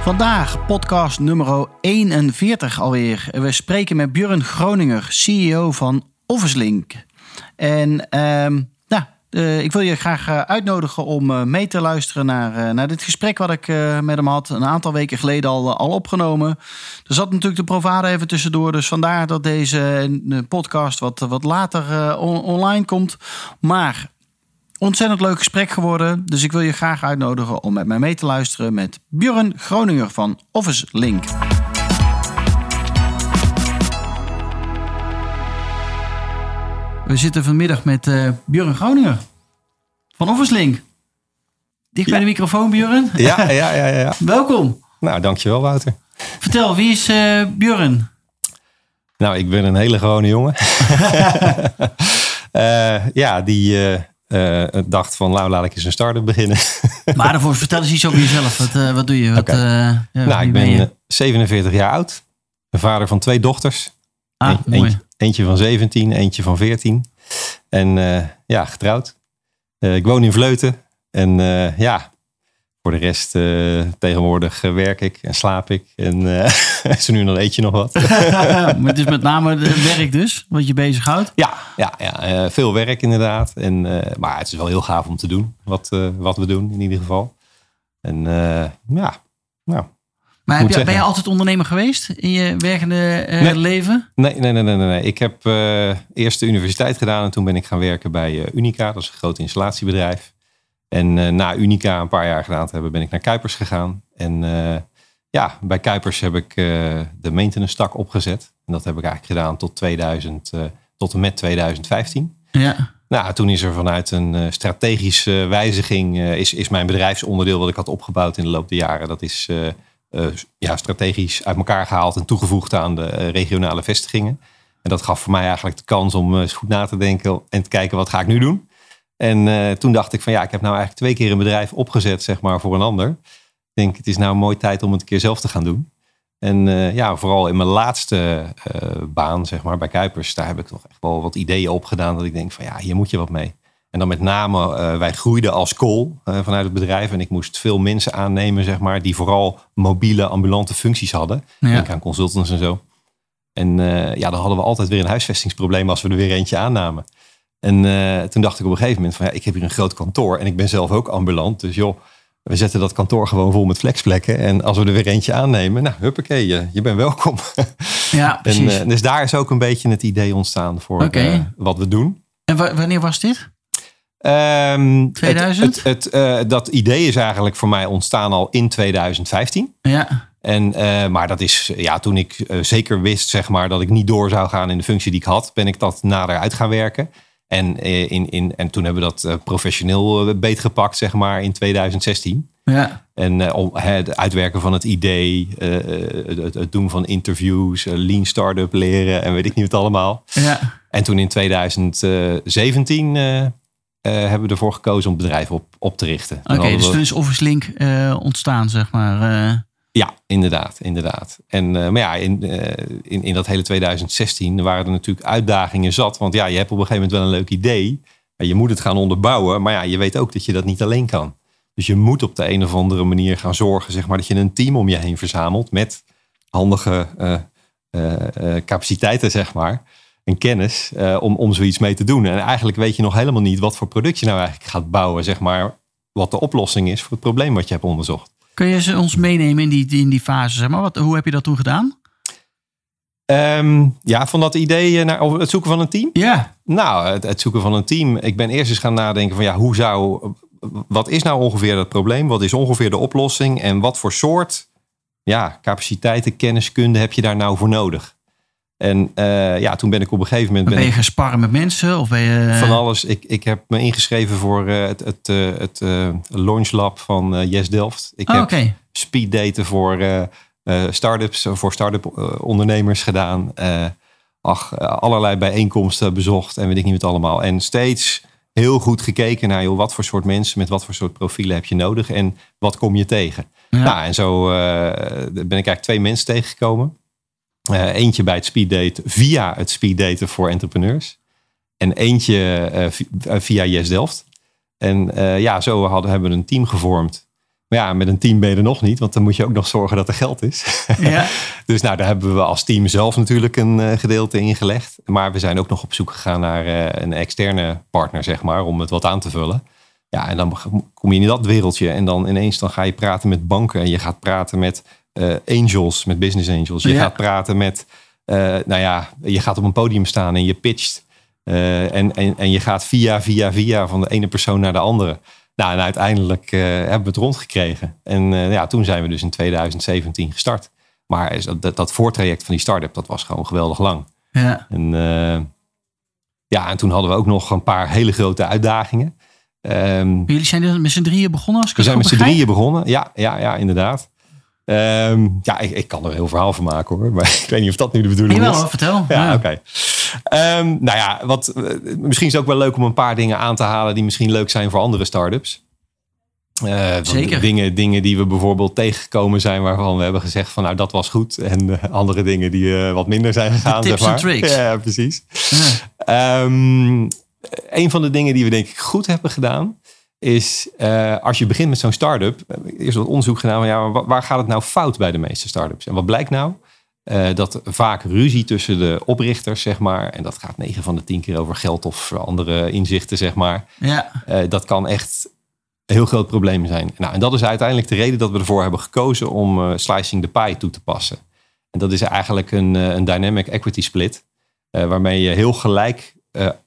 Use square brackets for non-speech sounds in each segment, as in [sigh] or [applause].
Vandaag podcast nummer 41 alweer. We spreken met Björn Groninger, CEO van Officelink. En ehm, nou, eh, ik wil je graag eh, uitnodigen om eh, mee te luisteren naar, naar dit gesprek wat ik met hem had. Een aantal weken geleden al, al opgenomen. Er zat natuurlijk de Provada even tussendoor. Dus vandaar dat deze podcast wat, wat later on- online komt. Maar Ontzettend leuk gesprek geworden. Dus ik wil je graag uitnodigen om met mij mee te luisteren met Björn Groninger van Office Link. We zitten vanmiddag met eh Björn Groninger van Office Link. Dicht bij Ja. de microfoon, Björn. Ja, ja, ja, ja. [laughs] Welkom. Nou, dankjewel Wouter. Vertel, wie is eh Björn? Nou, ik ben een hele gewone jongen. [laughs] Eh, ja, die eh, dacht van, nou laat ik eens een start-up beginnen. [laughs] Maar daarvoor vertel eens iets over jezelf. Wat, eh, wat doe je? Wat, eh, ja, nou, ik ben ben je? eh, 47 jaar oud. Een vader van twee dochters. Ah, mooi. eentje, eentje van 17, eentje van 14. En ja, getrouwd. Ik woon in Vleuten. En ja, voor de rest eh, tegenwoordig werk ik en slaap ik. En eh [laughs] zo nu en dan eet je nog wat. [laughs] maar het is met name het werk dus, wat je bezighoudt. Ja, ja, ja eh, veel werk inderdaad. En, maar het is wel heel gaaf om te doen wat, wat we doen in ieder geval. En ja, nou. Maar heb Moet je, ben je altijd ondernemer geweest in je werkende Nee. leven? Nee, nee, nee, nee, nee. Ik heb eh, eerst de universiteit gedaan en toen ben ik gaan werken bij Unica. Dat is een groot installatiebedrijf. En eh, na Unica een paar jaar gedaan te hebben, ben ik naar Kuipers gegaan. En eh, ja, bij Kuipers heb ik eh, de maintenance tak opgezet. En dat heb ik eigenlijk gedaan tot, 2000, eh, tot en met 2015. Ja. Nou, toen is er vanuit een strategische wijziging is, is mijn bedrijfsonderdeel wat ik had opgebouwd in de loop der jaren. Dat is ja, strategisch uit elkaar gehaald en toegevoegd aan de regionale vestigingen. En dat gaf voor mij eigenlijk de kans om eens goed na te denken en te kijken wat ga ik nu doen. En eh, toen dacht ik van ja, ik heb nou eigenlijk twee keer een bedrijf opgezet zeg maar voor een ander. Ik denk het is nou een mooie tijd om het een keer zelf te gaan doen. En eh, ja, vooral in mijn laatste eh, baan, zeg maar, bij Kuipers, daar heb ik nog echt wel wat ideeën op gedaan. Dat ik denk van ja, hier moet je wat mee. En dan met name, wij groeiden als kool vanuit het bedrijf. En ik moest veel mensen aannemen, zeg maar, die vooral mobiele, ambulante functies hadden. Ja. Denk aan consultants en zo. En ja, dan hadden we altijd weer een huisvestingsprobleem als we er weer eentje aannamen. En eh, toen dacht ik op een gegeven moment van ja, ik heb hier een groot kantoor en ik ben zelf ook ambulant. Dus joh, we zetten dat kantoor gewoon vol met flexplekken. En als we er weer eentje aannemen, nou huppakee, je, je bent welkom. [laughs] Ja, en, precies. eh, dus daar is ook een beetje het idee ontstaan voor eh, wat we doen. en wa- wanneer was dit? Ehm, het- 2000? Het, het, dat idee is eigenlijk voor mij ontstaan al in 2015. Ja. En, maar dat is, ja, toen ik zeker wist, zeg maar, dat ik niet door zou gaan in de functie die ik had, ben ik dat nader uit gaan werken. En, eh, in, in, en toen hebben we dat eh, professioneel eh, beetgepakt, zeg maar, in 2016. Ja. En het uitwerken van het idee, het, doen van interviews, lean startup leren en weet ik niet wat allemaal. Ja. En toen in 2017 eh, eh, hebben we ervoor gekozen om het bedrijf op, op te richten. En Oké, dus toen is Office Link ontstaan, zeg maar. Ja, inderdaad, inderdaad. En, eh, maar ja, in, eh, in, in dat hele 2016 waren er natuurlijk uitdagingen zat. Want ja, je hebt op een gegeven moment wel een leuk idee. Maar je moet het gaan onderbouwen. Maar ja, je weet ook dat je dat niet alleen kan. Dus je moet op de een of andere manier gaan zorgen, zeg maar, dat je een team om je heen verzamelt met handige eh, capaciteiten, zeg maar. En kennis om, om zoiets mee te doen. En eigenlijk weet je nog helemaal niet wat voor product je nou eigenlijk gaat bouwen, zeg maar. Wat de oplossing is voor het probleem wat je hebt onderzocht. Kun je ze ons meenemen in die, in die fase, zeg maar? Wat, hoe heb je dat toen gedaan? Ehm, ja, van dat idee eh, naar over het zoeken van een team. Ja. Nou, het, het zoeken van een team. Ik ben eerst eens gaan nadenken van ja, hoe zou. Wat is nou ongeveer dat probleem? Wat is ongeveer de oplossing? En wat voor soort ja, capaciteiten, kenniskunde heb je daar nou voor nodig? En eh, ja, toen ben ik op een gegeven moment. Ben Ben je gaan sparren met mensen? Of ben je... van alles. Ik, ik heb me ingeschreven voor eh, het, het, eh, het eh, launch lab van eh, Yes Delft. Ik Oh, heb Oké. speed daten voor eh, start-ups voor start-up ondernemers gedaan. ach, allerlei bijeenkomsten bezocht en weet ik niet wat allemaal. En steeds heel goed gekeken naar joh, wat voor soort mensen met wat voor soort profielen heb je nodig en wat kom je tegen. Nou, en zo ben ik eigenlijk twee mensen tegengekomen. Eentje bij het speeddate via het speeddaten voor entrepreneurs. En eentje via Yes Delft. En ja, zo hadden, hebben we een team gevormd. Maar ja, met een team ben je er nog niet, want dan moet je ook nog zorgen dat er geld is. Ja. [laughs] dus nou, daar hebben we als team zelf natuurlijk een gedeelte in gelegd. Maar we zijn ook nog op zoek gegaan naar een externe partner, zeg maar, om het wat aan te vullen. Ja, en dan kom je in dat wereldje en dan ineens dan ga je praten met banken en je gaat praten met angels, met business angels. Je gaat praten met, nou ja, je gaat op een podium staan en je pitcht. en, en, en je gaat via, via, via van de ene persoon naar de andere. Nou, en uiteindelijk uh, hebben we het rondgekregen. En uh, ja, toen zijn we dus in 2017 gestart. Maar dat, dat voortraject van die start-up, dat was gewoon geweldig lang. Ja. En, uh, ja, en toen hadden we ook nog een paar hele grote uitdagingen. Um, Jullie zijn met z'n drieën begonnen? Als we zijn met z'n drieën begonnen, ja, ja, ja inderdaad. Um, ja, ik, ik, kan er een heel verhaal van maken hoor. Maar [laughs] ik weet niet of dat nu de bedoeling is. vertel. Ja, ja. oké. Um, nou ja, wat, eh, misschien is het ook wel leuk om een paar dingen aan te halen die misschien leuk zijn voor andere start-ups. Uh, Zeker. Dingen, dingen die we bijvoorbeeld tegengekomen zijn waarvan we hebben gezegd van nou dat was goed. En uh, andere dingen die uh, wat minder zijn gegaan. Tips zeg maar. tricks. Ja, precies. Ja. Um, een van de dingen die we denk ik goed hebben gedaan is als je begint met zo'n start-up. Eerst wat onderzoek gedaan van ja, waar gaat het nou fout bij de meeste start-ups? En wat blijkt nou? Uh, dat vaak ruzie tussen de oprichters, zeg maar, en dat gaat 9 van de 10 keer over geld of andere inzichten, zeg maar. Ja. Uh, dat kan echt een heel groot probleem zijn. Nou, en dat is uiteindelijk de reden dat we ervoor hebben gekozen om slicing the pie toe te passen. En dat is eigenlijk een, een dynamic equity split, waarmee je heel gelijk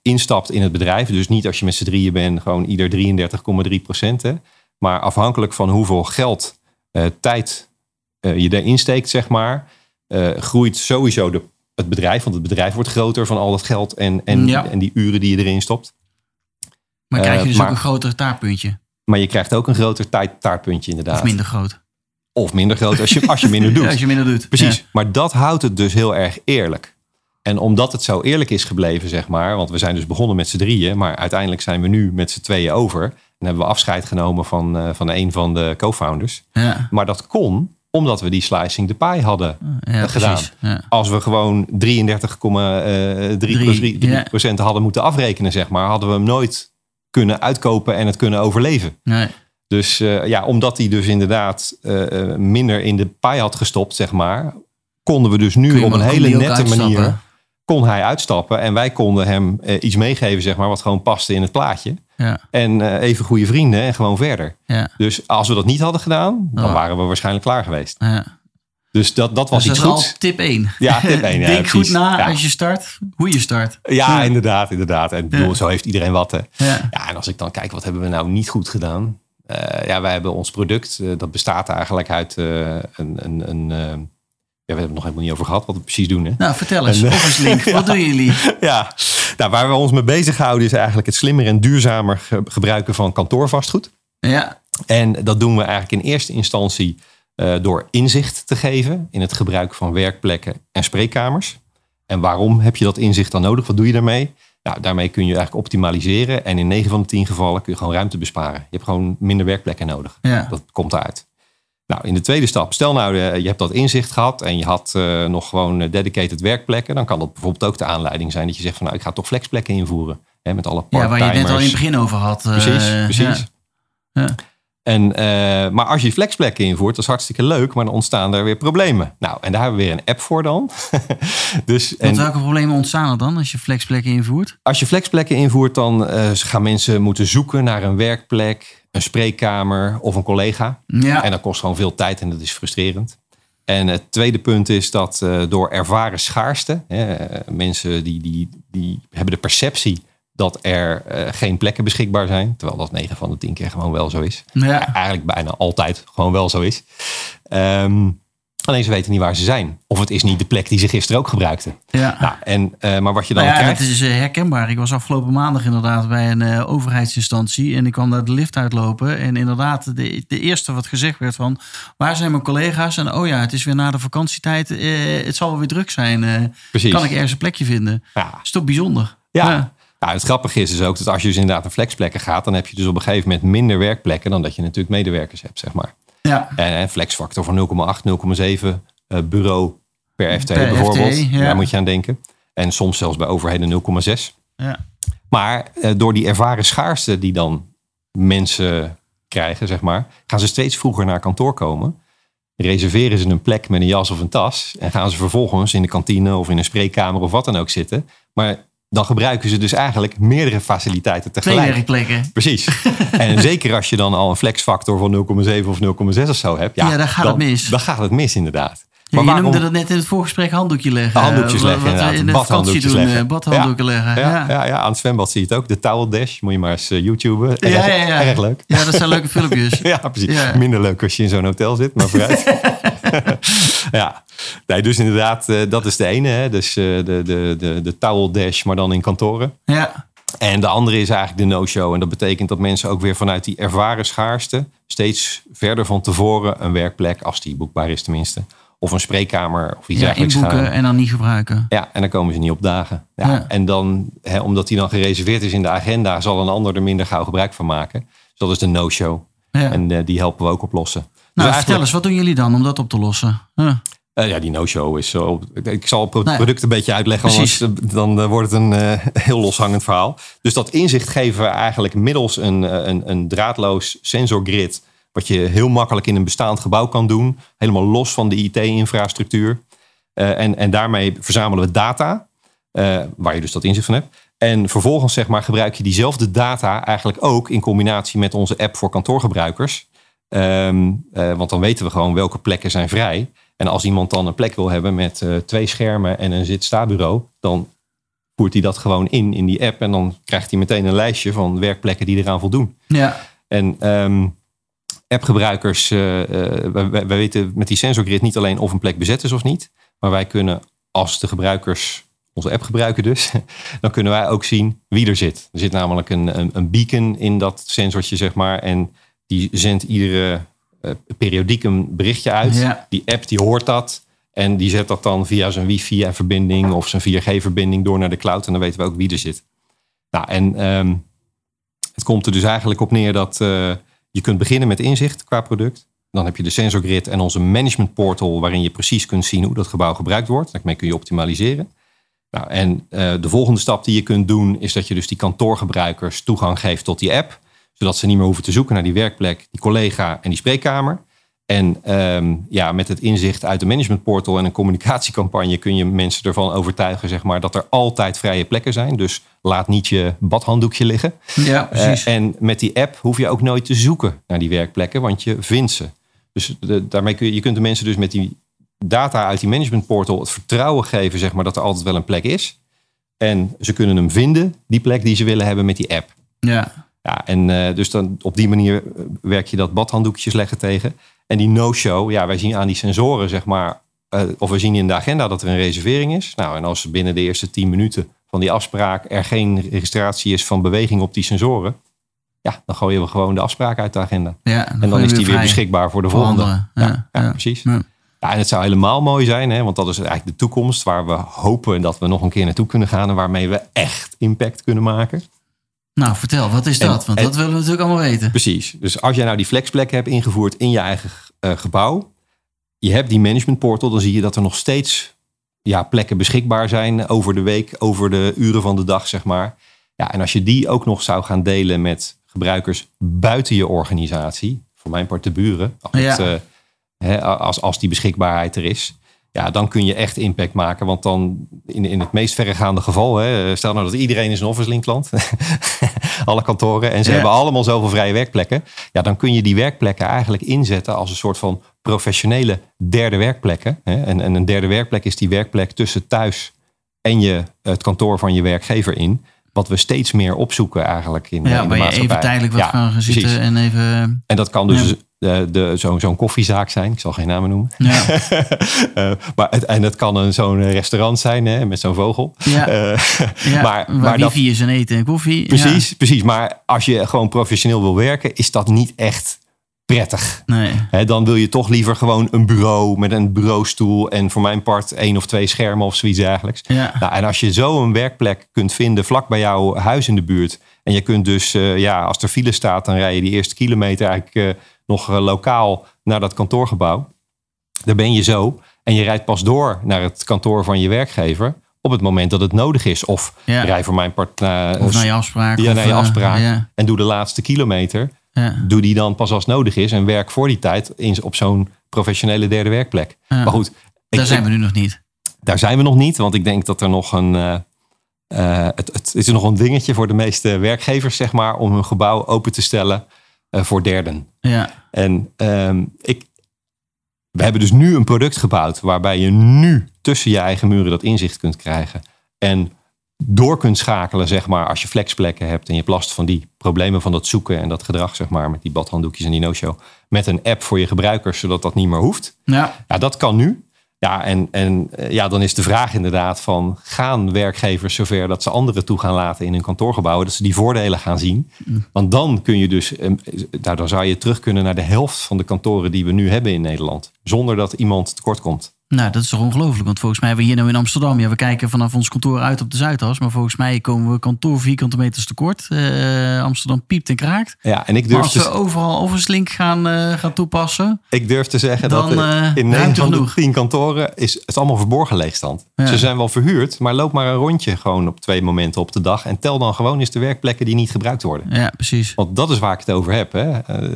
instapt in het bedrijf. Dus niet als je met z'n drieën bent, gewoon ieder 33,3 procent. Maar afhankelijk van hoeveel geld, tijd je erin steekt, zeg maar groeit sowieso de, het bedrijf. Want het bedrijf wordt groter van al dat geld en, en, en die uren die je erin stopt. Maar krijg je dus ook een groter taartpuntje? Maar je krijgt ook een groter taartpuntje inderdaad. Of minder groot. Of minder groot als je, als je minder [laughs] doet. als je minder doet. Precies. Maar dat houdt het dus heel erg eerlijk. En omdat het zo eerlijk is gebleven, zeg maar. Want we zijn dus begonnen met z'n drieën. Maar uiteindelijk zijn we nu met z'n tweeën over. En hebben we afscheid genomen van, uh, van een van de co-founders. Ja. Maar dat kon omdat we die slicing de pie hadden ja, gedaan. ja. Als we gewoon 33,3 uh, procent hadden moeten afrekenen, zeg maar, hadden we hem nooit kunnen uitkopen en het kunnen overleven. Nee. Dus uh, ja, omdat hij dus inderdaad uh, minder in de pie had gestopt, zeg maar, konden we dus nu op een hele nette manier kon hij uitstappen en wij konden hem iets meegeven, zeg maar, wat gewoon paste in het plaatje. Ja. En uh, even goede vrienden en gewoon verder. Ja. Dus als we dat niet hadden gedaan, dan oh. waren we waarschijnlijk klaar geweest. Ja. Dus dat, dat was dus iets dat goeds. tip 1. Ja, tip 1. [laughs] Ja, Denk goed na als je start, hoe je start. Ja, inderdaad, inderdaad. En bedoel, zo heeft iedereen wat. Hè. Ja. en als ik dan kijk, wat hebben we nou niet goed gedaan? Uh, ja, wij hebben ons product, dat bestaat eigenlijk uit een, een, een ja, we hebben het nog helemaal niet over gehad wat we precies doen. Hè? Nou, vertel eens. En, Link, wat [laughs] doen jullie? ja, nou, waar we ons mee bezighouden is eigenlijk het slimmer en duurzamer gebruiken van kantoorvastgoed. Ja. En dat doen we eigenlijk in eerste instantie uh, door inzicht te geven in het gebruik van werkplekken en spreekkamers. En waarom heb je dat inzicht dan nodig? Wat doe je daarmee? Nou, daarmee kun je eigenlijk optimaliseren. En in 9 van de 10 gevallen kun je gewoon ruimte besparen. Je hebt gewoon minder werkplekken nodig. Ja. Dat komt eruit. Nou, in de tweede stap, stel nou eh, je hebt dat inzicht gehad en je had uh, nog gewoon eh, dedicated werkplekken, dan kan dat bijvoorbeeld ook de aanleiding zijn dat je zegt van nou ik ga toch flexplekken invoeren. Hè, met alle Ja, waar je het net al in het begin over had. Precies, precies. Ja. En, uh, maar als je flexplekken invoert, dat is hartstikke leuk, maar dan ontstaan er weer problemen. Nou, en daar hebben we weer een app voor dan. [laughs] dus, en, welke problemen ontstaan er dan als je flexplekken invoert? Als je flexplekken invoert, dan uh, gaan mensen moeten zoeken naar een werkplek een spreekkamer of een collega. Ja. En dat kost gewoon veel tijd en dat is frustrerend. En het tweede punt is dat uh, door ervaren schaarste, hè, mensen die, die, die hebben de perceptie dat er uh, geen plekken beschikbaar zijn. Terwijl dat 9 van de 10 keer gewoon wel zo is. Ja. Eigenlijk bijna altijd gewoon wel zo is. Um, Alleen ze weten niet waar ze zijn. Of het is niet de plek die ze gisteren ook gebruikten. Ja. Nou, en, eh, maar wat je dan Nou ja, krijgt... het is eh, herkenbaar. Ik was afgelopen maandag inderdaad bij een eh, overheidsinstantie en ik kwam daar de lift uitlopen. En inderdaad, de, de eerste wat gezegd werd van, waar zijn mijn collega's? En oh ja, het is weer na de vakantietijd. het zal wel weer druk zijn. Precies. kan ik ergens een plekje vinden? Ja, Is toch bijzonder? Ja. Nou, het grappige is dus ook dat als je dus inderdaad naar flexplekken gaat, dan heb je dus op een gegeven moment minder werkplekken dan dat je natuurlijk medewerkers hebt, zeg maar. Ja. En een flexfactor van 0,8, 0,7 eh, bureau per FTE Per bijvoorbeeld. FTE, ja. Daar moet je aan denken. En soms zelfs bij overheden 0,6. Ja. Maar eh, door die ervaren schaarste die dan mensen krijgen, zeg maar, gaan ze steeds vroeger naar kantoor komen. Reserveren ze een plek met een jas of een tas. En gaan ze vervolgens in de kantine of in een spreekkamer of wat dan ook zitten. Maar dan gebruiken ze dus eigenlijk meerdere faciliteiten Twee tegelijk. werkplekken. Precies. [laughs] en zeker als je dan al een flexfactor van 0,7 of 0,6 of zo hebt. Ja, Ja, dan gaat dan, het mis. Dan gaat het mis inderdaad. Ja, je waarom- noemde dat net in het voorgesprek handdoekje leggen. Handdoekjes Eh, leggen, Wat in de vakantie Badhanddoekjes doen, leggen. badhanddoeken leggen. Ja, Ja. ja. Ja, aan het zwembad zie je het ook. De towel dash. Moet je maar eens YouTuben. Erg, Ja, ja, ja. erg leuk. Ja, dat zijn leuke [laughs] filmpjes. Ja, precies. Minder leuk als je in zo'n hotel zit, maar vooruit. [laughs] [laughs] ja, nee, dus inderdaad, eh, dat is de ene. Hè? Dus de, de, de, de towel dash, maar dan in kantoren. Ja. En de andere is eigenlijk de no-show. En dat betekent dat mensen ook weer vanuit die ervaren schaarste... steeds verder van tevoren een werkplek, als die boekbaar is tenminste... of een spreekkamer of iets ja, dergelijks inboeken gaan. en dan niet gebruiken. Ja, en dan komen ze niet op dagen. Ja, Ja. En dan, hè, omdat die dan gereserveerd is in de agenda... zal een ander er minder gauw gebruik van maken. Dus dat is de no-show. Ja. En eh, die helpen we ook oplossen. Dus nou, eigenlijk- vertel eens, wat doen jullie dan om dat op te lossen? Ja. Eh, ja, die no-show is zo. Ik zal het product een beetje uitleggen, Precies. anders dan eh, wordt het een [laughs] heel loshangend verhaal. Dus dat inzicht geven we eigenlijk middels een, een, een draadloos sensorgrid. Wat je heel makkelijk in een bestaand gebouw kan doen. Helemaal los van de IT-infrastructuur. Eh, en, en daarmee verzamelen we data. eh, waar je dus dat inzicht van hebt. En vervolgens zeg maar, gebruik je diezelfde data eigenlijk ook in combinatie met onze app voor kantoorgebruikers. Ehm, eh, want dan weten we gewoon welke plekken zijn vrij. En als iemand dan een plek wil hebben met twee schermen en een zit-sta-bureau, dan voert hij dat gewoon in in die app. En dan krijgt hij meteen een lijstje van werkplekken die eraan voldoen. Ja. En ehm, appgebruikers, eh, eh, wij, wij weten met die sensorgrid niet alleen of een plek bezet is of niet. Maar wij kunnen, als de gebruikers onze app gebruiken dus, [laughs] dan kunnen wij ook zien wie er zit. Er zit namelijk een, een, een beacon in dat sensortje, zeg maar. En die zendt iedere eh, periodiek een berichtje uit. Ja. Die app die hoort dat. En die zet dat dan via zijn wifi-verbinding of zijn 4G-verbinding door naar de cloud. En dan weten we ook wie er zit. Nou, en ehm, het komt er dus eigenlijk op neer dat je kunt beginnen met inzicht qua product. Dan heb je de sensorgrid en onze management portal, waarin je precies kunt zien hoe dat gebouw gebruikt wordt. Daarmee kun je optimaliseren. Nou, en eh, de volgende stap die je kunt doen, is dat je dus die kantoorgebruikers toegang geeft tot die app. Zodat ze niet meer hoeven te zoeken naar die werkplek, die collega en die spreekkamer. En ehm, ja, met het inzicht uit de management portal en een communicatiecampagne kun je mensen ervan overtuigen, zeg maar, dat er altijd vrije plekken zijn. Dus laat niet je badhanddoekje liggen. Ja, precies. Eh, en met die app hoef je ook nooit te zoeken naar die werkplekken, want je vindt ze. Dus de- daarmee kun je, je kunt de mensen dus met die data uit die management portal het vertrouwen geven, zeg maar, dat er altijd wel een plek is. En ze kunnen hem vinden, die plek die ze willen hebben met die app. ja. Ja, en eh, dus dan op die manier eh, werk je dat badhanddoekjes leggen tegen. En die no-show, ja, wij zien aan die sensoren, zeg maar, eh, of we zien in de agenda dat er een reservering is. Nou, en als binnen de eerste 10 minuten van die afspraak er geen registratie is van beweging op die sensoren, ja, dan gooien we gewoon de afspraak uit de agenda. ja En dan is die weer beschikbaar voor de voor volgende. Ja, ja, ja. precies. Ja. Ja, en het zou helemaal mooi zijn, hè, want dat is eigenlijk de toekomst waar we hopen dat we nog een keer naartoe kunnen gaan en waarmee we echt impact kunnen maken. Nou, vertel, wat is En- dat? Want en- dat willen we natuurlijk allemaal weten. Precies. Dus als jij nou die flexplekken hebt ingevoerd in je eigen eh, gebouw, je hebt die management portal, dan zie je dat er nog steeds ja, plekken beschikbaar zijn over de week, over de uren van de dag, zeg maar. Ja, en als je die ook nog zou gaan delen met gebruikers buiten je organisatie, voor mijn part de buren, als, Ja. eh, hè, als, als die beschikbaarheid er is, ja, dan kun je echt impact maken. Want dan in, in het meest verregaande geval, hè, stel nou dat iedereen is een Office Link klant, [laughs] alle kantoren, en ze Ja. hebben allemaal zoveel vrije werkplekken. Ja, dan kun je die werkplekken eigenlijk inzetten als een soort van professionele derde werkplekken. Hè. En, en een derde werkplek is die werkplek tussen thuis en je, het kantoor van je werkgever in. Wat we steeds meer opzoeken eigenlijk in, Ja, in de waar je maatschappij. even tijdelijk wat Ja, gaan precies. zitten en even... En dat kan dus Ja. De, de, zo'n koffiezaak zijn. Ik zal geen namen noemen. Ja. [laughs] Eh, maar het, en het kan een, zo'n restaurant zijn hè, met zo'n vogel. Ja. Eh, [laughs] Ja, maar, waar maar dat, is en eten en koffie. precies, precies. Maar als je gewoon professioneel wil werken, is dat niet echt prettig. Nee. Hè, dan wil je toch liever gewoon een bureau met een bureaustoel en voor mijn part één of twee schermen of zoiets dergelijks. Ja. Nou, en als je zo een werkplek kunt vinden vlak bij jouw huis in de buurt. En je kunt dus, eh, ja, als er file staat, dan rij je die eerste kilometer eigenlijk nog eh, lokaal naar dat kantoorgebouw. Daar ben je zo. En je rijdt pas door naar het kantoor van je werkgever op het moment dat het nodig is. Of Ja. rij voor mijn part naar, Of naar je afspraak. ja, naar je eh, afspraak. En doe de laatste kilometer. Ja. Doe die dan pas als nodig is. En werk voor die tijd in, op zo'n professionele derde werkplek. Ja. Maar goed, ik- Daar zijn we nu nog niet. daar zijn we nog niet, want ik denk dat er nog een. eh, eh, het, het is nog een dingetje voor de meeste werkgevers, zeg maar, om hun gebouw open te stellen eh, voor derden. Ja. En ehm, ik, we hebben dus nu een product gebouwd waarbij je nu tussen je eigen muren dat inzicht kunt krijgen. En door kunt schakelen, zeg maar, als je flexplekken hebt en je hebt last van die problemen van dat zoeken en dat gedrag, zeg maar, met die badhanddoekjes en die no-show, met een app voor je gebruikers, zodat dat niet meer hoeft. Ja. Ja, dat kan nu. Ja, en, en eh, ja, dan is de vraag inderdaad van... gaan werkgevers zover dat ze anderen toe gaan laten in hun kantoorgebouwen... dat ze die voordelen gaan zien? Want dan kun je dus... eh, nou, dan zou je terug kunnen naar de helft van de kantoren die we nu hebben in Nederland. Zonder dat iemand tekort komt. Nou, dat is toch ongelooflijk. Want volgens mij hebben we hier nou in Amsterdam. Ja, we kijken vanaf ons kantoor uit op de Zuidas. Maar volgens mij komen we kantoor vierkante meters tekort. Eh, Amsterdam piept en kraakt. Ja, en ik Maar durf, als we te, overal overslink gaan, eh, gaan toepassen. ik durf te zeggen Dan, dat er in negen van de kantoren... is het allemaal verborgen leegstand. Ja. Ze zijn wel verhuurd, maar loop maar een rondje gewoon op twee momenten op de dag... en tel dan gewoon eens de werkplekken die niet gebruikt worden. Ja, precies. Want dat is waar ik het over heb. Hè.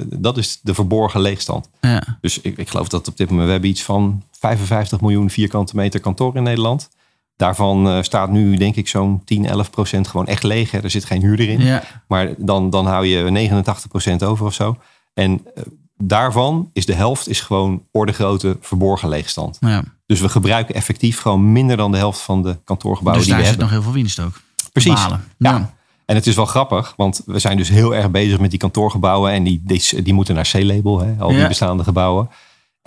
Dat is de verborgen leegstand. Ja. Dus ik, ik geloof dat op dit moment we hebben iets van 55 miljoen vierkante meter kantoor in Nederland. Daarvan eh, staat nu denk ik zo'n 10, 11 procent gewoon echt leeg. Hè. Er zit geen huurder in. Ja. Maar dan, dan hou je 89 procent over of zo. En eh, daarvan is de helft is gewoon ordegrootte verborgen leegstand. ja. Dus we gebruiken effectief gewoon minder dan de helft van de kantoorgebouwen Dus die daar we zit hebben. nog heel veel winst ook. Precies. Balen. Ja. Ja. En het is wel grappig, want we zijn dus heel erg bezig met die kantoorgebouwen. En die, die, die moeten naar C-label, hè, al die bestaande gebouwen.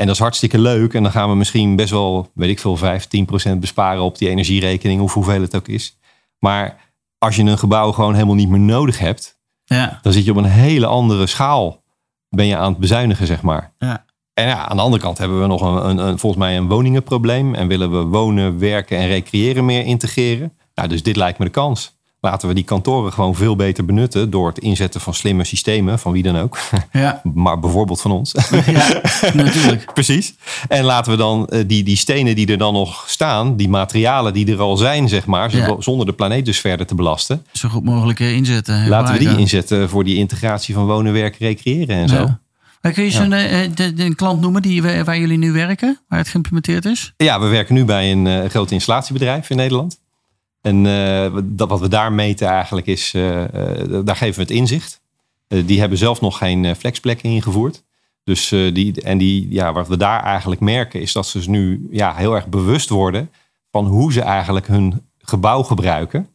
En dat is hartstikke leuk. En dan gaan we misschien best wel, weet ik veel, 5, 10 procent besparen op die energierekening. Of hoeveel het ook is. Maar als je een gebouw gewoon helemaal niet meer nodig hebt. Ja. Dan zit je op een hele andere schaal. Ben je aan het bezuinigen, zeg maar. Ja. En ja, aan de andere kant hebben we nog een, een, een- volgens mij een woningenprobleem. En willen we wonen, werken en recreëren meer integreren. Nou, dus dit lijkt me de kans. Laten we die kantoren gewoon veel beter benutten door het inzetten van slimme systemen, van wie dan ook. [laughs] Ja. maar bijvoorbeeld van ons. ja, natuurlijk. [laughs] Precies. En laten we dan eh, die, die stenen die er dan nog staan, die materialen die er al zijn, zeg maar, Ja. zonder de planeet dus verder te belasten. Zo goed mogelijk eh, inzetten. Laten we die inzetten voor die integratie van wonen, werken, recreëren en zo. Kun je zo'n eh, een klant noemen die, waar jullie nu werken? Waar het geïmplementeerd is? Ja, we werken nu bij een groot installatiebedrijf in Nederland. En eh, dat, wat we daar meten eigenlijk is, eh, eh, daar geven we het inzicht. Die hebben zelf nog geen flexplekken ingevoerd. Dus die, en die, ja, wat we daar eigenlijk merken is dat ze dus nu ja, heel erg bewust worden van hoe ze eigenlijk hun gebouw gebruiken.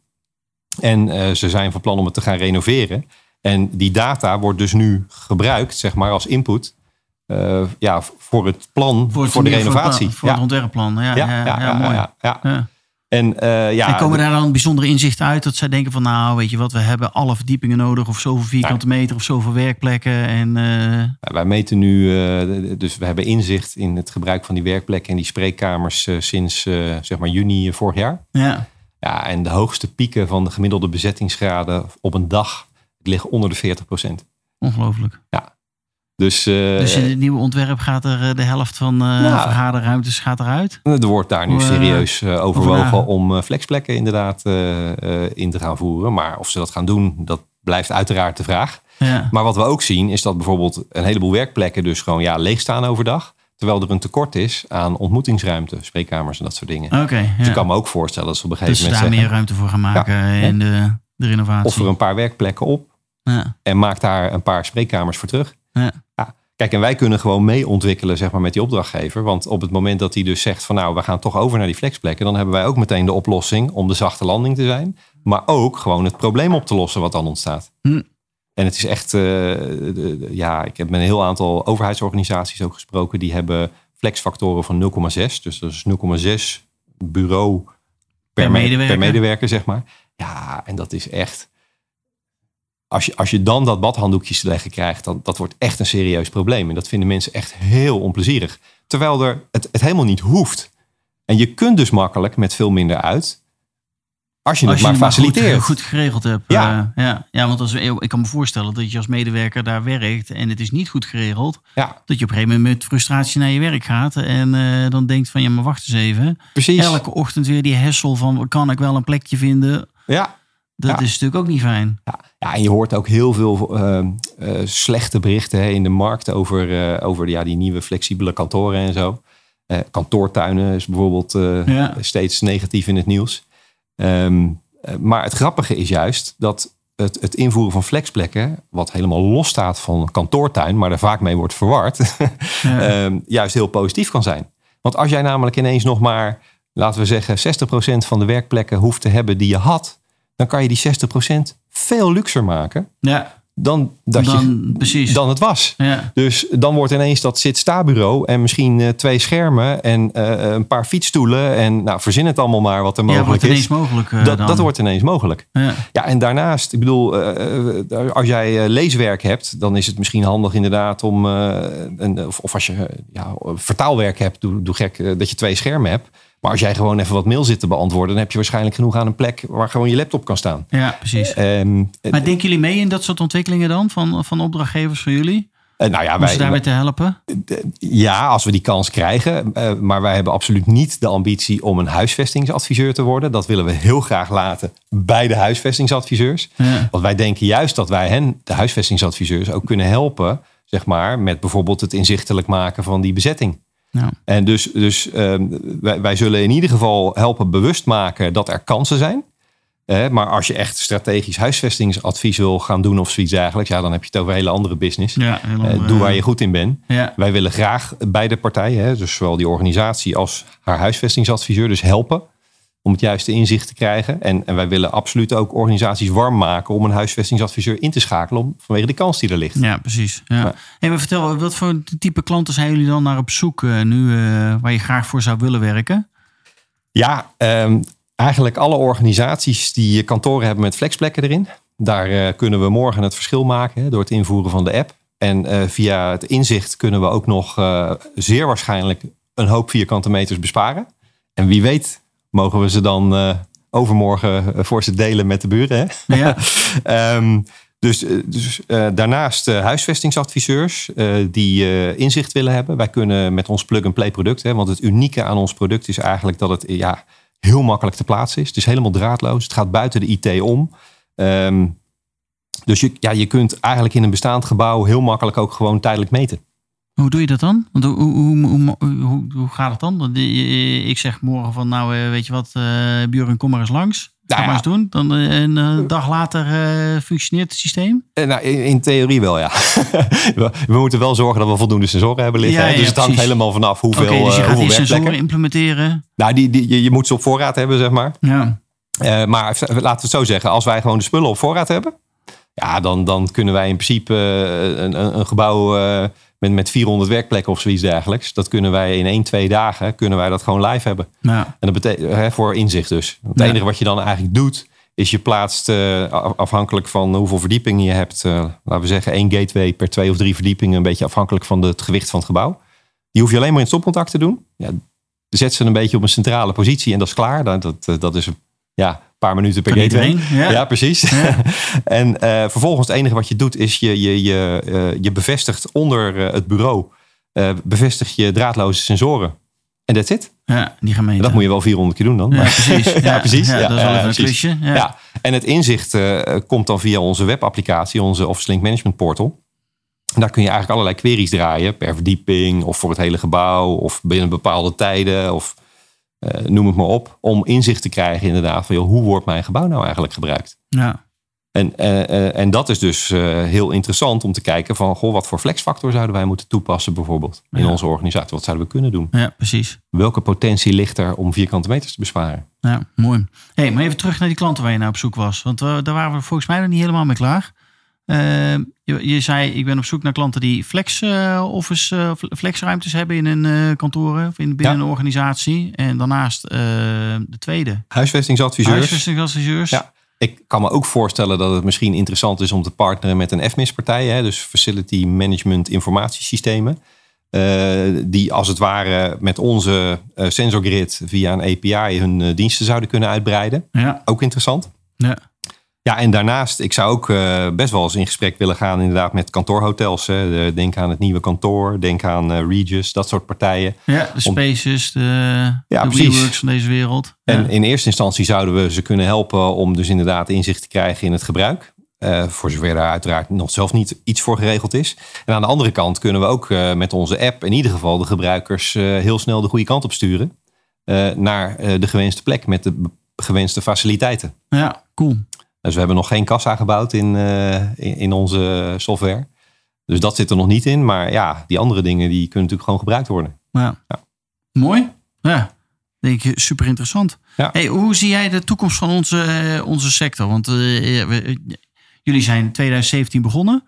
En ze zijn van plan om het te gaan renoveren. En die data wordt dus nu gebruikt, zeg maar, als input. ja, voor het plan voor, het- de renovatie. Voor, ja. het ontwerpplan. Ja, ja, ja, ja. Ja. En, eh, ja, en komen daar dan bijzondere inzichten uit dat zij denken van nou weet je wat, we hebben alle verdiepingen nodig of zoveel vierkante meter of zoveel werkplekken en eh, wij meten nu, eh, dus we hebben inzicht in het gebruik van die werkplekken en die spreekkamers sinds zeg maar juni vorig jaar. ja. Ja, en de hoogste pieken van de gemiddelde bezettingsgraden op een dag liggen onder de 40 procent. ongelooflijk. Dus, eh, Dus in het nieuwe ontwerp gaat er eh, de helft van eh Ja. vergaderruimtes gaat eruit. er wordt daar nu serieus overwogen om flexplekken inderdaad in te gaan voeren. Maar of ze dat gaan doen, dat blijft uiteraard de vraag. Ja. Maar wat we ook zien is dat bijvoorbeeld een heleboel werkplekken dus gewoon ja, leeg staan overdag. Terwijl er een tekort is aan ontmoetingsruimte, spreekkamers en dat soort dingen. Oké. Dus ja. ik kan me ook voorstellen dat ze op een dus gegeven daar moment meer zeggen... ruimte voor gaan maken in de, de renovatie. Offer een paar werkplekken op ja. en maak daar een paar spreekkamers voor terug. Ja. Kijk, en wij kunnen gewoon mee ontwikkelen zeg maar, met die opdrachtgever. Want op het moment dat hij dus zegt van nou, we gaan toch over naar die flexplekken. Dan hebben wij ook meteen de oplossing om de zachte landing te zijn. Maar ook gewoon het probleem op te lossen wat dan ontstaat. Hm. En het is echt, uh, de, ja, ik heb met een heel aantal overheidsorganisaties ook gesproken. Die hebben flexfactoren van 0,6. Dus dat is 0,6 bureau per, Per medewerker. per medewerker, zeg maar. Ja, en dat is echt. Als je, als je dan dat badhanddoekjes te leggen krijgt, dan dat wordt echt een serieus probleem. En dat vinden mensen echt heel onplezierig. Terwijl er het, het helemaal niet hoeft. En je kunt dus makkelijk met veel minder uit. Als je Als het je maar het maar goed, faciliteert. goed geregeld hebt. Ja. eh, ja. ja, want als, ik kan me voorstellen dat je als medewerker daar werkt en het is niet goed geregeld. Ja, Dat je op een gegeven moment met frustratie naar je werk gaat en eh, dan denkt van ja, maar wacht eens even. precies. Elke ochtend weer die hessel van kan ik wel een plekje vinden. Ja, Dat Ja. is natuurlijk ook niet fijn. Ja, ja, en je hoort ook heel veel eh, eh, slechte berichten hè, in de markt over, eh, over ja, die nieuwe flexibele kantoren en zo. Eh, kantoortuinen is bijvoorbeeld Ja. steeds negatief in het nieuws. Ehm, eh, maar het grappige is juist dat het, het invoeren van flexplekken, wat helemaal los staat van kantoortuin, maar er vaak mee wordt verward, [laughs] ehm, juist heel positief kan zijn. Want als jij namelijk ineens nog maar, laten we zeggen, 60% van de werkplekken hoeft te hebben die je had, dan kan je die 60% veel luxer maken ja, dan, dat je, dan, precies. dan het was. ja. Dus dan wordt ineens dat zit-sta-bureau en misschien eh, twee schermen en eh, een paar fietsstoelen en nou, verzin het allemaal maar wat er ja, mogelijk wordt is. ineens mogelijk eh, dat, dan. dat wordt ineens mogelijk. Ja. Ja, en daarnaast, ik bedoel, als jij leeswerk hebt, dan is het misschien handig inderdaad om, een, of, of als je ja, vertaalwerk hebt, doe, doe gek, dat je twee schermen hebt. Maar als jij gewoon even wat mail zit te beantwoorden, dan heb je waarschijnlijk genoeg aan een plek waar gewoon je laptop kan staan. ja, precies. Ehm, Maar denken jullie mee in dat soort ontwikkelingen dan van, van opdrachtgevers van jullie? eh, nou ja, Om ze daarbij te helpen? Ja, als we die kans krijgen. Eh, maar wij hebben absoluut niet de ambitie om een huisvestingsadviseur te worden. Dat willen we heel graag laten bij de huisvestingsadviseurs. Ja. Want wij denken juist dat wij hen, de huisvestingsadviseurs, ook kunnen helpen. Zeg maar, met bijvoorbeeld het inzichtelijk maken van die bezetting. Ja. En dus, dus ehm, wij, wij zullen in ieder geval helpen bewust maken dat er kansen zijn. Eh, maar als je echt strategisch huisvestingsadvies wil gaan doen of zoiets dergelijks, ja, dan heb je het over een hele andere business. Ja, helemaal, Eh, doe waar je goed in bent. Ja, Wij willen graag beide partijen, hè, dus zowel die organisatie als haar huisvestingsadviseur, dus helpen om het juiste inzicht te krijgen. En, en wij willen absoluut ook organisaties warm maken om een huisvestingsadviseur in te schakelen om, vanwege de kans die er ligt. ja precies. Ja. Ja. Hey, maar vertel, wat voor type klanten zijn jullie dan naar op zoek eh, nu, eh, waar je graag voor zou willen werken? Ja, ehm, eigenlijk alle organisaties die kantoren hebben met flexplekken erin. Daar eh, kunnen we morgen het verschil maken hè, door het invoeren van de app. En via het inzicht kunnen we ook nog zeer waarschijnlijk een hoop vierkante meters besparen. En wie weet mogen we ze dan eh, overmorgen eh, voor ze delen met de buren. Hè? Ja, [laughs] Ehm, dus eh, dus daarnaast huisvestingsadviseurs die inzicht willen hebben. Wij kunnen met ons plug-and-play product, hè, want het unieke aan ons product is eigenlijk dat het ja, heel makkelijk te plaatsen is. Het is helemaal draadloos. Het gaat buiten de IT om. Ehm, dus je, ja, je kunt eigenlijk in een bestaand gebouw heel makkelijk ook gewoon tijdelijk meten. Hoe doe je dat dan? Want hoe, hoe, hoe, hoe, gaat het dan? Ik zeg morgen van, nou eh, weet je wat, eh Björn, kom maar eens langs. Ga Nou maar eens doen. Dan eh, een dag later functioneert het systeem. Nou, in, in theorie wel, ja. [laughs] we, we moeten wel zorgen dat we voldoende sensoren hebben liggen. Ja, hè. ja, dus het hangt precies. helemaal vanaf hoeveel, dus je gaat die sensoren implementeren. Nou, die, die, je, je moet ze op voorraad hebben, zeg maar. Ja, maar laten we het zo zeggen, als wij gewoon de spullen op voorraad hebben, ja, dan, dan kunnen wij in principe een, een, een gebouw met, met 400 werkplekken of zoiets dergelijks, dat kunnen wij in 1, 2 dagen kunnen wij dat gewoon live hebben. ja, En dat betekent hè, voor inzicht dus. Het Ja. enige wat je dan eigenlijk doet, is je plaatst eh, af- afhankelijk van hoeveel verdiepingen je hebt, eh, laten we zeggen één gateway per twee of drie verdiepingen, een beetje afhankelijk van het gewicht van het gebouw. Die hoef je alleen maar in stopcontact te doen. Ja, zet ze een beetje op een centrale positie en dat is klaar. Dat, dat, dat is ja, paar minuten per gateway. ja. Ja, precies. Ja. [laughs] en eh, vervolgens het enige wat je doet is je, je, je, eh, je bevestigt onder eh, het bureau, bevestig je draadloze sensoren. En that's it. ja, die gaan meten. Dat moet je wel 400 keer doen dan. Ja, Maar- precies. [laughs] Ja, precies. Ja, dat is wel even een klusje. Ja. En het inzicht komt dan via onze webapplicatie, onze Office Link Management Portal. En daar kun je eigenlijk allerlei queries draaien per verdieping of voor het hele gebouw of binnen bepaalde tijden of eh, noem het maar op. Om inzicht te krijgen inderdaad van joh, hoe wordt mijn gebouw nou eigenlijk gebruikt. Ja. En, eh, eh, en dat is dus heel interessant om te kijken van goh, wat voor flexfactor zouden wij moeten toepassen bijvoorbeeld in Ja. onze organisatie. Wat zouden we kunnen doen? ja, precies. Welke potentie ligt er om vierkante meters te besparen? Ja, mooi. hey, maar even terug naar die klanten waar je naar op zoek was. Want daar waren we volgens mij nog niet helemaal mee klaar. Ehm, je, je zei, ik ben op zoek naar klanten die flex eh, office, uh, flexruimtes hebben in een uh, kantoren of in, binnen Ja. een organisatie. En daarnaast eh, de tweede, Huisvestingsadviseurs. huisvestingsadviseurs. Ja. Ik kan me ook voorstellen dat het misschien interessant is om te partneren met een FMIS-partij, hè, dus Facility Management Informatiesystemen. eh, die als het ware met onze eh, sensorgrid via een API hun eh, diensten zouden kunnen uitbreiden. Ja, Ook interessant. ja. Ja, en daarnaast, ik zou ook eh, best wel eens in gesprek willen gaan inderdaad met kantoorhotels. Hè. De- Denk aan het nieuwe kantoor, denk aan eh, Regis, dat soort partijen. ja de Spaces, de, Ja, de. WeWorks van deze wereld. En ja. in eerste instantie zouden we ze kunnen helpen om dus inderdaad inzicht te krijgen in het gebruik. Eh, voor zover daar uiteraard nog zelf niet iets voor geregeld is. En aan de andere kant kunnen we ook met onze app in ieder geval de gebruikers heel snel de goede kant op sturen. naar de gewenste plek met de gewenste faciliteiten. ja, cool. Dus we hebben nog geen kassa gebouwd in, eh, in, in onze software. Dus dat zit er nog niet in. Maar ja, die andere dingen die kunnen natuurlijk gewoon gebruikt worden. Ja. Ja. Mooi. Ja. Denk ik super interessant. Ja. Hey, hoe zie jij de toekomst van onze, eh, onze sector? Want eh, we- jullie zijn in 2017 begonnen.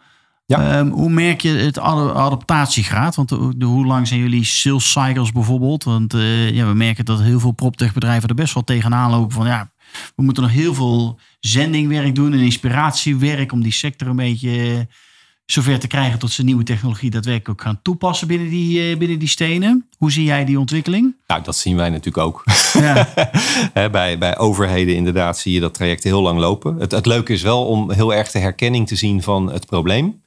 Ja. Ehm, hoe merk je het ad- adaptatiegraad? Want de, de- hoe lang zijn jullie sales cycles bijvoorbeeld? Want ja, we merken dat heel veel proptech-bedrijven er best wel tegenaan lopen van ja, we moeten nog heel veel zendingwerk doen en inspiratiewerk om die sector een beetje eh, zover te krijgen tot ze nieuwe technologie daadwerkelijk ook gaan toepassen binnen die, eh, binnen die stenen. Hoe zie jij die ontwikkeling? Nou, dat zien wij natuurlijk ook. [laughs] Ja, [laughs] bij, bij overheden inderdaad zie je dat traject heel lang lopen. Het, het leuke is wel om heel erg de herkenning te zien van het probleem.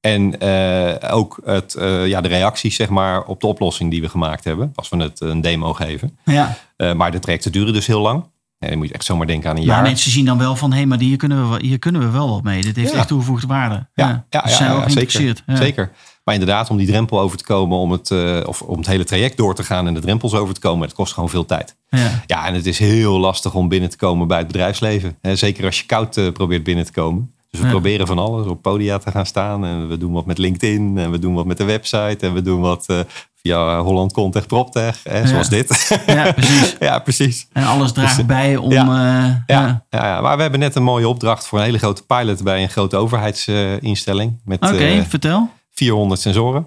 En eh, ook het, ja, de reacties zeg maar, op de oplossing die we gemaakt hebben. Als we het een demo geven. ja. Maar de trajecten duren dus heel lang. En dan moet je echt zomaar denken aan een Maar jaar. mensen zien dan wel van, hé, maar hier kunnen, we, wel- hier kunnen we wel wat mee. Dit heeft Ja. echt toegevoegde waarde. Ja, ja, ja, zijn ja, zeker. Ja. zeker. Maar inderdaad, om die drempel over te komen, om het, eh, of om het hele traject door te gaan en de drempels over te komen, het kost gewoon veel tijd. Ja. Ja, en het is heel lastig om binnen te komen bij het bedrijfsleven. Zeker als je koud eh, probeert binnen te komen. Dus we Ja. proberen van alles op podia te gaan staan. En we doen wat met LinkedIn. En we doen wat met de website. En we doen wat eh, via Holland Contech PropTech. Hè, zoals dit. ja, precies. [laughs] ja, precies. En alles draagt Dus, bij om... ja. eh, Ja, ja. ja. Ja, maar we hebben net een mooie opdracht voor een hele grote pilot bij een grote overheidsinstelling. met Oké, eh, vertel. 400 sensoren.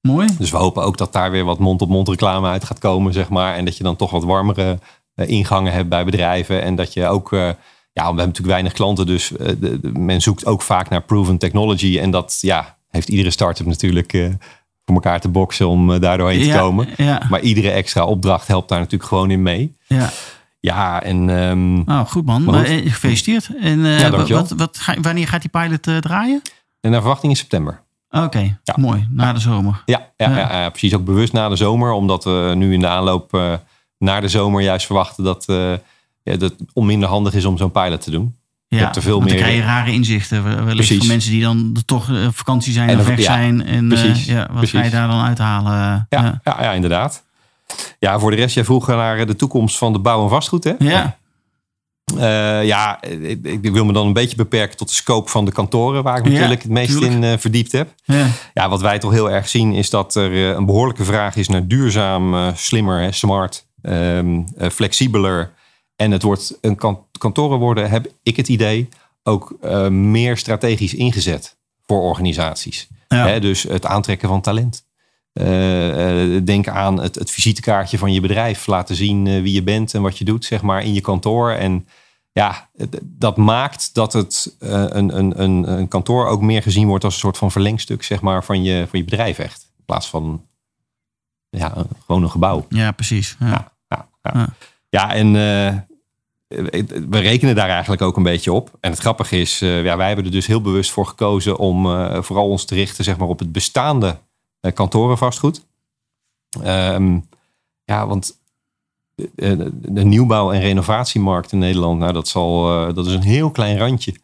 Mooi. Dus we hopen ook dat daar weer wat mond-op-mond reclame uit gaat komen, zeg maar. En dat je dan toch wat warmere eh, ingangen hebt bij bedrijven. En dat je ook, eh, ja, we hebben natuurlijk weinig klanten, dus eh, de, de- men zoekt ook vaak naar proven technology. En dat, ja, heeft iedere start-up natuurlijk eh, voor elkaar te boksen om eh, daar doorheen te Ja, komen. Ja, Maar iedere extra opdracht helpt daar natuurlijk gewoon in mee. ja. Ja, en ehm, Nou, goed man. Maar goed. eh, gefeliciteerd. En eh, Ja, wat, wat, wat ga, wanneer gaat die pilot draaien? en naar verwachting in september. Oké, Ja. mooi. Na de zomer. Ja, ja, Ja. precies. Ook bewust na de zomer. Omdat we nu in de aanloop eh, naar de zomer juist verwachten dat, ja, dat het onminder handig is om zo'n pilot te doen. Ja, hebt er veel want dan meer- krijg je rare inzichten. wel- Wellicht Precies. van mensen die dan toch eh, op vakantie zijn En dan- weg ja, zijn. En eh, precies, ja, wat ga precies. je daar dan uithalen? Ja, Ja. ja. inderdaad. Ja, voor de rest, jij vroeg naar de toekomst van de bouw en vastgoed. Hè? Ja. Eh, ja, ik, ik wil me dan een beetje beperken tot de scope van de kantoren, waar ik Ja, natuurlijk het meest tuurlijk. in eh, verdiept heb. Ja. Ja, wat wij toch heel erg zien is dat er eh, een behoorlijke vraag is naar duurzaam, eh, slimmer, hè, smart, ehm, eh, flexibeler. En het wordt een kan- kantoren worden, heb ik het idee, ook eh, meer strategisch ingezet voor organisaties. Ja. Hè, dus het aantrekken van talent. Eh, eh, denk aan het, het visitekaartje van je bedrijf. Laten zien wie je bent en wat je doet, zeg maar, in je kantoor. En ja, dat maakt dat het een, een, een, een kantoor ook meer gezien wordt als een soort van verlengstuk, zeg maar, van je, van je bedrijf echt. In plaats van ja, gewoon een gebouw. ja, precies. Ja. Ja, ja, ja. En eh, we rekenen daar eigenlijk ook een beetje op. En het grappige is, eh, ja, wij hebben er dus heel bewust voor gekozen om eh, vooral ons te richten zeg maar, op het bestaande kantorenvastgoed. Ehm, ja, want de, nieuwbouw- en renovatiemarkt in Nederland, nou, dat, zal, dat is een heel klein randje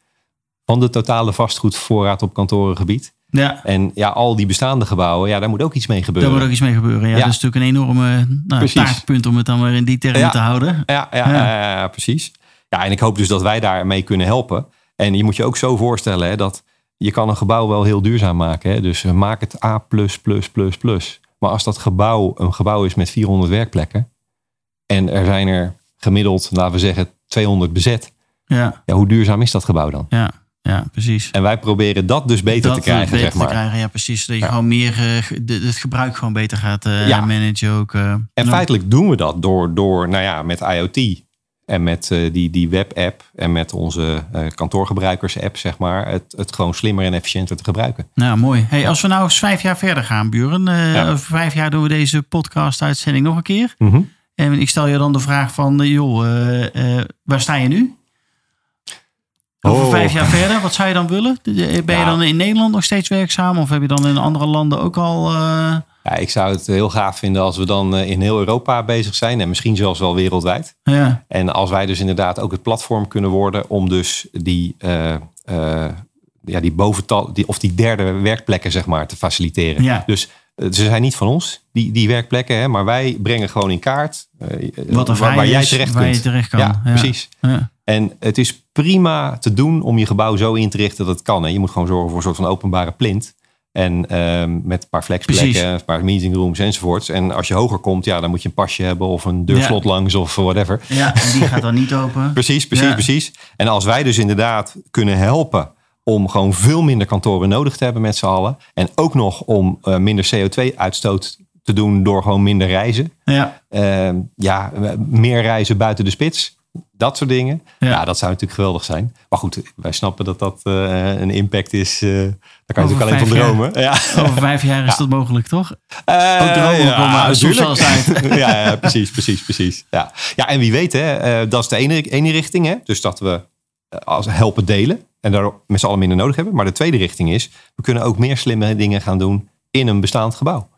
van de totale vastgoedvoorraad op kantorengebied. Ja. En ja, al die bestaande gebouwen, ja, daar moet ook iets mee Daar gebeuren. moet ook iets mee gebeuren. Ja, Ja. Dat is natuurlijk een enorme nou, Precies. taartpunt om het dan weer in die termen Ja. te houden. Ja, ja, Ja. ja. ja, precies. Ja, en ik hoop dus dat wij daarmee kunnen helpen. En je moet je ook zo voorstellen hè, dat je kan een gebouw wel heel duurzaam maken. Hè? Dus eh, maak het A+++++. Maar als dat gebouw een gebouw is met 400 werkplekken en er zijn er gemiddeld, laten we zeggen, 200 bezet. Ja, Ja, hoe duurzaam is dat gebouw dan? ja. Ja, precies. En wij proberen dat dus beter Dat te krijgen, beter zeg maar. te krijgen, ja, precies. Dat je Ja. gewoon meer eh, het gebruik gewoon beter gaat eh, Ja. managen ook. eh. En feitelijk doen we dat door, door nou ja, met IoT en met die, die web-app en met onze kantoorgebruikers-app, zeg maar, het, het gewoon slimmer en efficiënter te gebruiken. Nou, mooi. Hey, als we nou eens vijf jaar verder gaan, Buren. Ja. Over vijf jaar doen we deze podcast-uitzending nog een keer. Mhm. En ik stel je dan de vraag van, joh, waar sta je nu? Over Oh. vijf jaar verder, wat zou je dan willen? Ben je Ja. dan in Nederland nog steeds werkzaam? Of heb je dan in andere landen ook al... eh, Ja, ik zou het heel gaaf vinden als we dan eh, in heel Europa bezig zijn en misschien zelfs wel wereldwijd. ja, En als wij dus inderdaad ook het platform kunnen worden om dus die, eh, ja, die bovental, die, of die derde werkplekken zeg maar te faciliteren. Ja. Dus ze zijn niet van ons, die, die werkplekken, hè, maar wij brengen gewoon in kaart wat er waar, waar jij terecht waar kunt. je terecht kan. ja, precies. Ja. En het is prima te doen om je gebouw zo in te richten dat het kan. Hè. Je moet gewoon zorgen voor een soort van openbare plint. En ehm, met een paar flexplekken, Precies. een paar meetingrooms enzovoorts. En als je hoger komt, ja, dan moet je een pasje hebben of een deurslot langs of whatever. ja, en die gaat dan niet open. [laughs] Precies, precies, Ja. precies. En als wij dus inderdaad kunnen helpen om gewoon veel minder kantoren nodig te hebben met z'n allen. En ook nog om eh, minder CO2-uitstoot te doen door gewoon minder reizen. Ja, Ehm, ja, meer reizen buiten de spits. Dat soort dingen. Ja. Ja. dat zou natuurlijk geweldig zijn. Maar goed, wij snappen dat dat eh, een impact is. eh, daar kan je Over natuurlijk alleen van dromen. Ja. over vijf jaar is dat mogelijk, toch? Eh, Ook dromen komen uit, soms natuurlijk. wel eens [laughs] ja, ja, precies, precies, precies. Ja. ja, en wie weet, hè, dat is de ene, ene richting. Hè? Dus dat we als helpen delen en daar met z'n allen minder nodig hebben. Maar de tweede richting is, we kunnen ook meer slimme dingen gaan doen in een bestaand gebouw.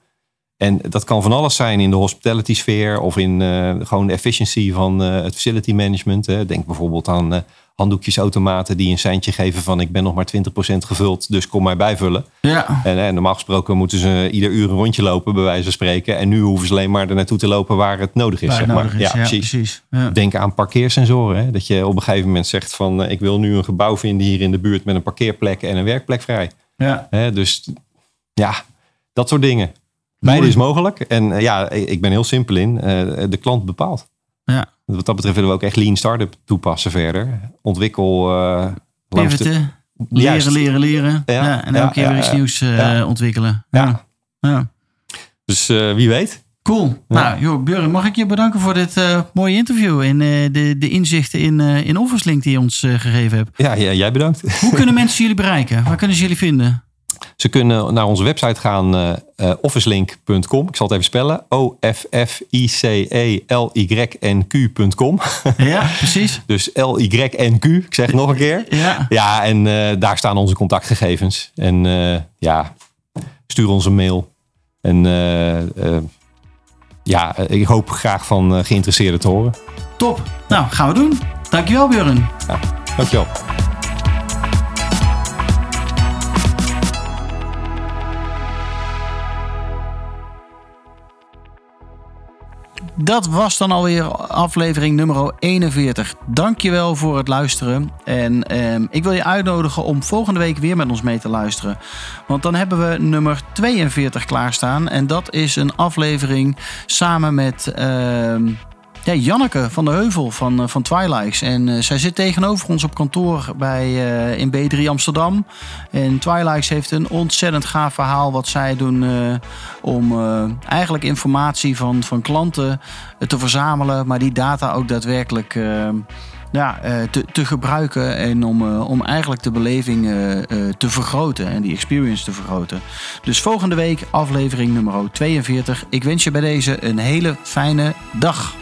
En dat kan van alles zijn in de hospitality sfeer of in eh, gewoon de efficiency van eh, het facility management. Hè. Denk bijvoorbeeld aan eh, handdoekjesautomaten die een seintje geven van ik ben nog maar 20% gevuld, dus kom mij bijvullen. Ja, En normaal gesproken moeten ze ieder uur een rondje lopen, bij wijze van spreken. En nu hoeven ze alleen maar er naartoe te lopen waar het nodig is. waar zeg maar. nodig is. Ja, precies. Ja. Denk aan parkeersensoren. Hè? Dat je op een gegeven moment zegt van ik wil nu een gebouw vinden hier in de buurt met een parkeerplek en een werkplek vrij. Ja. Hè? Dus ja, dat soort dingen. Beide is mogelijk. En eh, ja, ik ben heel simpel in. eh, de klant bepaalt. Ja. Wat dat betreft willen we ook echt lean startup toepassen verder. Ontwikkel de- Juist. leren, leren, leren. Ja, Ja, en ja, elke keer weer iets nieuws ontwikkelen. Ja. ja. Dus wie weet. Cool. Nou, joh, Björn, mag ik je bedanken voor dit mooie interview en de, de inzichten in, in Officelink die je ons gegeven hebt. Ja, ja, jij bedankt. Hoe kunnen [laughs] mensen jullie bereiken? Waar kunnen ze jullie vinden? Ze kunnen naar onze website gaan, eh eh, officelink.com. Ik zal het even spellen. E O-F-F-I-C-E-L-Y-N-Q.com. Ja, precies. [laughs] Dus L-Y-N-Q. Ik zeg het nog een keer. Ja, Ja, en eh, daar staan onze contactgegevens. En ja, stuur ons een mail. En ja, ik hoop graag van geïnteresseerden te horen. top. Nou, gaan we doen. Dankjewel, Björn. Ja, dankjewel. Dat was dan alweer aflevering nummer 41. Dankjewel voor het luisteren. En ehm, ik wil je uitnodigen om volgende week weer met ons mee te luisteren. Want dan hebben we nummer 42 klaarstaan. En dat is een aflevering samen met ehm, ja, Janneke van de Heuvel van, eh, van Twilights. En eh, zij zit tegenover ons op kantoor bij, eh, in B3 Amsterdam. En Twilights heeft een ontzettend gaaf verhaal wat zij doen om eigenlijk informatie van, van klanten te verzamelen, maar die data ook daadwerkelijk ja, te, te gebruiken en om, om eigenlijk de beleving te vergroten en die experience te vergroten. Dus volgende week aflevering nummer 42. Ik wens je bij deze een hele fijne dag.